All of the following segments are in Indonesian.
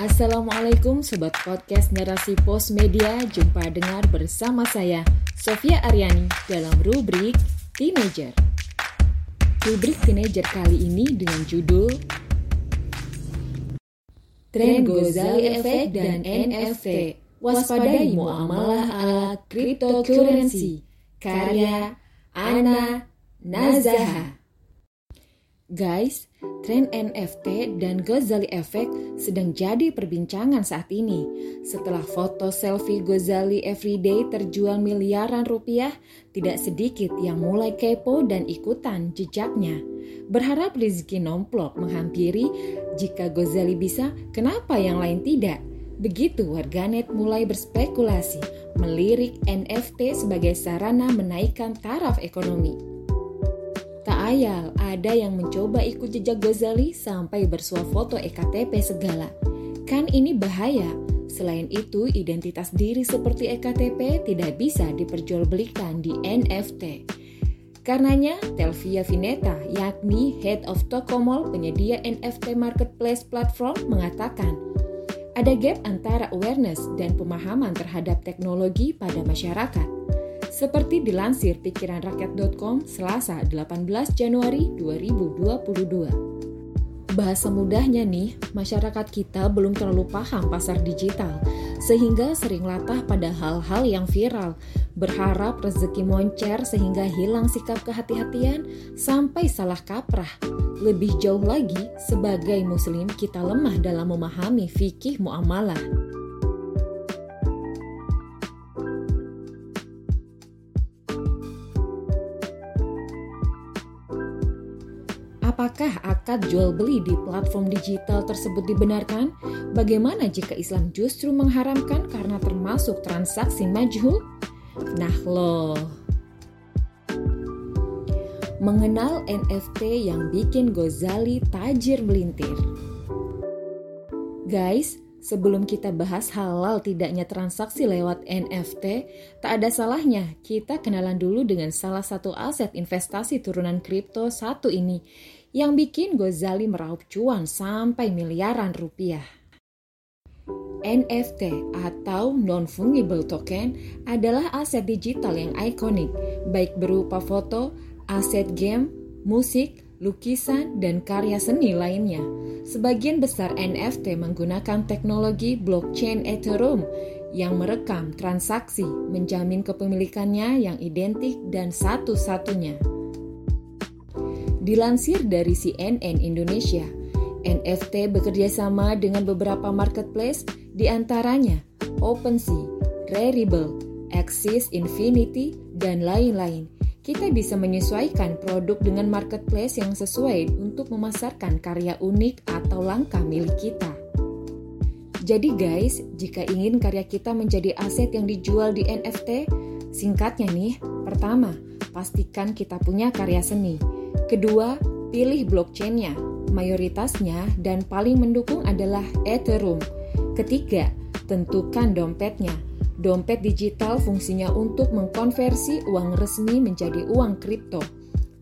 Assalamualaikum Sobat Podcast Narasi Pos Media. Jumpa dengar bersama saya Sofia Aryani dalam rubrik Teenager. Rubrik Teenager kali ini dengan judul Tren Gozali Effect dan NFT Waspadai muamalah ala cryptocurrency. Karya Ana Nazaha Guys, tren NFT dan Ghazali Effect sedang jadi perbincangan saat ini. Setelah foto selfie Ghazali Everyday terjual miliaran rupiah, tidak sedikit yang mulai kepo dan ikutan jejaknya. Berharap rezeki nomplok menghampiri, jika Ghazali bisa, kenapa yang lain tidak? Begitu warganet mulai berspekulasi, melirik NFT sebagai sarana menaikkan taraf ekonomi. Ada yang mencoba ikut jejak Ghazali sampai bersuah foto EKTP segala. Kan ini bahaya. Selain itu, identitas diri seperti EKTP tidak bisa diperjualbelikan di NFT. Karenanya, Telvia Vineta, yakni Head of Tokomall penyedia NFT Marketplace Platform, mengatakan, ada gap antara awareness dan pemahaman terhadap teknologi pada masyarakat. Seperti dilansir pikiranrakyat.com Selasa 18 Januari 2022. Bahasa mudahnya nih, masyarakat kita belum terlalu paham pasar digital, sehingga sering latah pada hal-hal yang viral, berharap rezeki moncer sehingga hilang sikap kehati-hatian sampai salah kaprah. Lebih jauh lagi, sebagai muslim kita lemah dalam memahami fikih muamalah. Apakah akad jual beli di platform digital tersebut dibenarkan? Bagaimana jika Islam justru mengharamkan karena termasuk transaksi majhul? Nah loh. Mengenal NFT yang bikin Gozali tajir melintir. Guys, Sebelum kita bahas halal tidaknya transaksi lewat NFT, tak ada salahnya kita kenalan dulu dengan salah satu aset investasi turunan kripto satu ini yang bikin Gozali meraup cuan sampai miliaran rupiah. NFT atau non-fungible token adalah aset digital yang ikonik, baik berupa foto, aset game, musik, lukisan, dan karya seni lainnya. Sebagian besar NFT menggunakan teknologi blockchain Ethereum yang merekam transaksi, menjamin kepemilikannya yang identik dan satu-satunya. Dilansir dari CNN Indonesia, NFT bekerja sama dengan beberapa marketplace di antaranya OpenSea, Rarible, Axis Infinity, dan lain-lain kita bisa menyesuaikan produk dengan marketplace yang sesuai untuk memasarkan karya unik atau langka milik kita. Jadi guys, jika ingin karya kita menjadi aset yang dijual di NFT, singkatnya nih, pertama, pastikan kita punya karya seni. Kedua, pilih blockchainnya, mayoritasnya dan paling mendukung adalah Ethereum. Ketiga, tentukan dompetnya, Dompet digital fungsinya untuk mengkonversi uang resmi menjadi uang kripto.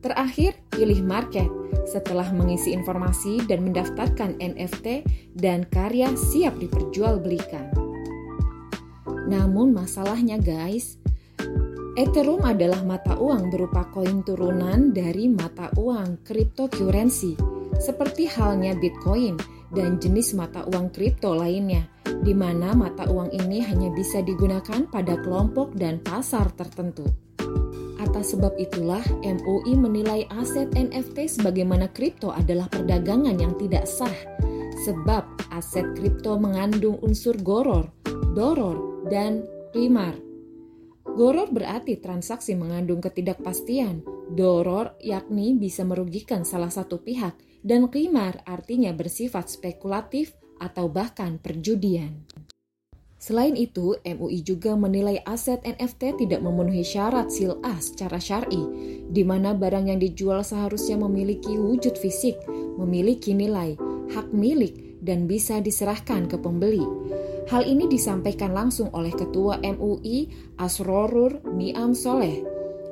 Terakhir, pilih market setelah mengisi informasi dan mendaftarkan NFT dan karya siap diperjualbelikan. Namun masalahnya guys, Ethereum adalah mata uang berupa koin turunan dari mata uang cryptocurrency, seperti halnya Bitcoin dan jenis mata uang kripto lainnya di mana mata uang ini hanya bisa digunakan pada kelompok dan pasar tertentu. Atas sebab itulah MUI menilai aset NFT sebagaimana kripto adalah perdagangan yang tidak sah sebab aset kripto mengandung unsur goror, doror, dan primar. Goror berarti transaksi mengandung ketidakpastian, doror yakni bisa merugikan salah satu pihak, dan primar artinya bersifat spekulatif atau bahkan perjudian. Selain itu, MUI juga menilai aset NFT tidak memenuhi syarat sil'ah secara syar'i, di mana barang yang dijual seharusnya memiliki wujud fisik, memiliki nilai, hak milik, dan bisa diserahkan ke pembeli. Hal ini disampaikan langsung oleh Ketua MUI Asrorur Niam Soleh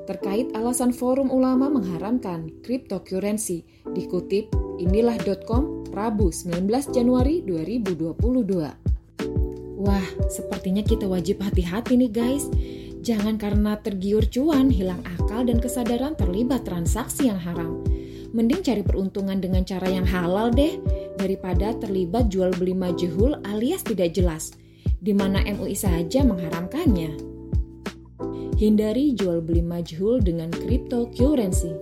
terkait alasan Forum Ulama mengharamkan cryptocurrency, dikutip inilah.com Rabu 19 Januari 2022. Wah, sepertinya kita wajib hati-hati nih guys. Jangan karena tergiur cuan, hilang akal dan kesadaran terlibat transaksi yang haram. Mending cari peruntungan dengan cara yang halal deh, daripada terlibat jual beli majhul alias tidak jelas, di mana MUI saja mengharamkannya. Hindari jual beli majhul dengan cryptocurrency.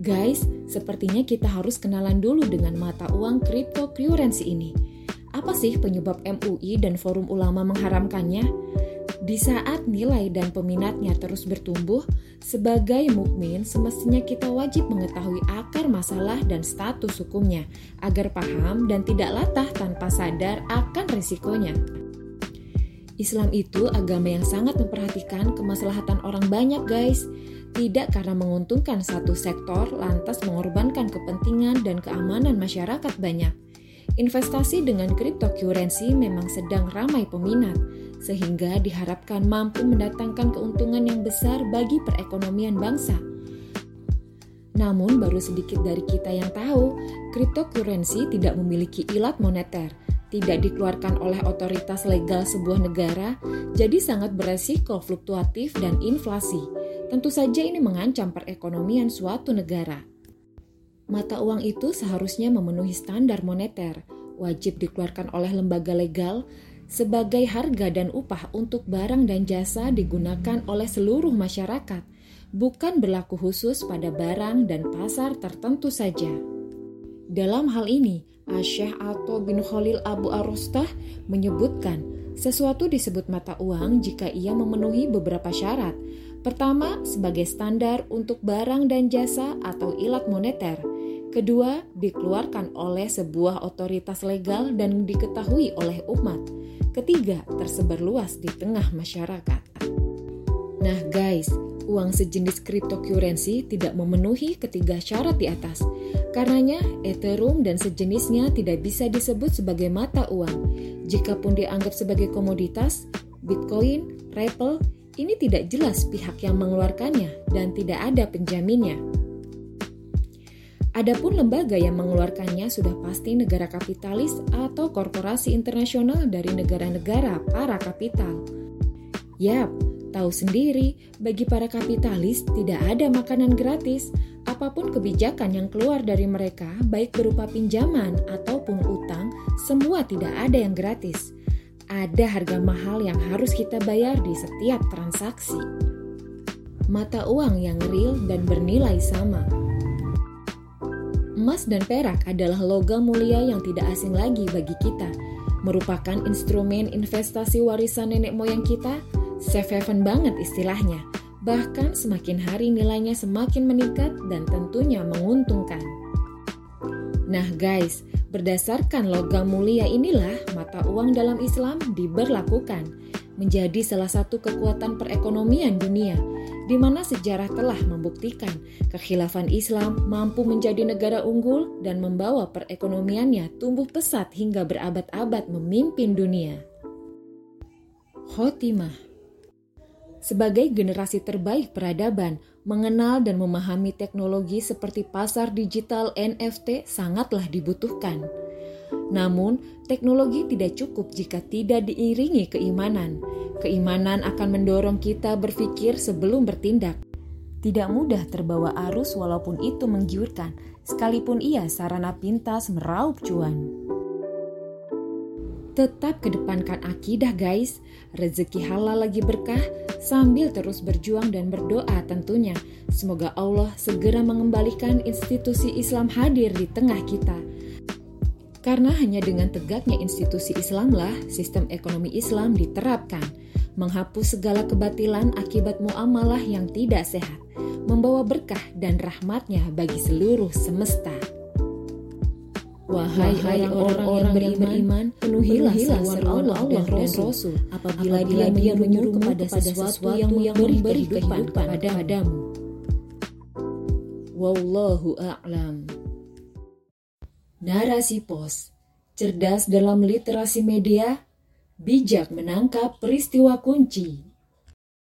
Guys, sepertinya kita harus kenalan dulu dengan mata uang cryptocurrency ini. Apa sih penyebab MUI dan forum ulama mengharamkannya? Di saat nilai dan peminatnya terus bertumbuh, sebagai mukmin semestinya kita wajib mengetahui akar masalah dan status hukumnya agar paham dan tidak latah tanpa sadar akan risikonya. Islam itu agama yang sangat memperhatikan kemaslahatan orang banyak, guys tidak karena menguntungkan satu sektor lantas mengorbankan kepentingan dan keamanan masyarakat banyak. Investasi dengan cryptocurrency memang sedang ramai peminat, sehingga diharapkan mampu mendatangkan keuntungan yang besar bagi perekonomian bangsa. Namun, baru sedikit dari kita yang tahu, cryptocurrency tidak memiliki ilat moneter, tidak dikeluarkan oleh otoritas legal sebuah negara, jadi sangat beresiko fluktuatif dan inflasi Tentu saja ini mengancam perekonomian suatu negara. Mata uang itu seharusnya memenuhi standar moneter, wajib dikeluarkan oleh lembaga legal sebagai harga dan upah untuk barang dan jasa digunakan oleh seluruh masyarakat, bukan berlaku khusus pada barang dan pasar tertentu saja. Dalam hal ini, Asyah Ato bin Khalil Abu Arostah menyebutkan sesuatu disebut mata uang jika ia memenuhi beberapa syarat, Pertama, sebagai standar untuk barang dan jasa atau ilat moneter. Kedua, dikeluarkan oleh sebuah otoritas legal dan diketahui oleh umat. Ketiga, tersebar luas di tengah masyarakat. Nah, guys, uang sejenis cryptocurrency tidak memenuhi ketiga syarat di atas. Karenanya, Ethereum dan sejenisnya tidak bisa disebut sebagai mata uang. Jikapun dianggap sebagai komoditas, Bitcoin, Ripple, ini tidak jelas pihak yang mengeluarkannya dan tidak ada penjaminnya. Adapun lembaga yang mengeluarkannya sudah pasti negara kapitalis atau korporasi internasional dari negara-negara para kapital. Yap, tahu sendiri, bagi para kapitalis tidak ada makanan gratis. Apa pun kebijakan yang keluar dari mereka, baik berupa pinjaman ataupun utang, semua tidak ada yang gratis ada harga mahal yang harus kita bayar di setiap transaksi. Mata uang yang real dan bernilai sama. Emas dan perak adalah logam mulia yang tidak asing lagi bagi kita, merupakan instrumen investasi warisan nenek moyang kita, safe haven banget istilahnya. Bahkan semakin hari nilainya semakin meningkat dan tentunya menguntungkan. Nah guys, Berdasarkan logam mulia inilah mata uang dalam Islam diberlakukan menjadi salah satu kekuatan perekonomian dunia di mana sejarah telah membuktikan kekhilafan Islam mampu menjadi negara unggul dan membawa perekonomiannya tumbuh pesat hingga berabad-abad memimpin dunia. Khotimah sebagai generasi terbaik peradaban, mengenal dan memahami teknologi seperti pasar digital NFT sangatlah dibutuhkan. Namun, teknologi tidak cukup jika tidak diiringi keimanan. Keimanan akan mendorong kita berpikir sebelum bertindak. Tidak mudah terbawa arus walaupun itu menggiurkan, sekalipun ia sarana pintas meraup cuan. Tetap kedepankan akidah guys, rezeki halal lagi berkah sambil terus berjuang dan berdoa tentunya. Semoga Allah segera mengembalikan institusi Islam hadir di tengah kita. Karena hanya dengan tegaknya institusi Islamlah sistem ekonomi Islam diterapkan, menghapus segala kebatilan akibat muamalah yang tidak sehat, membawa berkah dan rahmatnya bagi seluruh semesta. Wahai orang-orang yang beriman, penuhilah seruan Allah, Allah dan Rasul apabila dia dia menyuruh kepada sesuatu yang memberi kehidupan padamu. Wallahu a'lam. Narasi pos, cerdas dalam literasi media, bijak menangkap peristiwa kunci.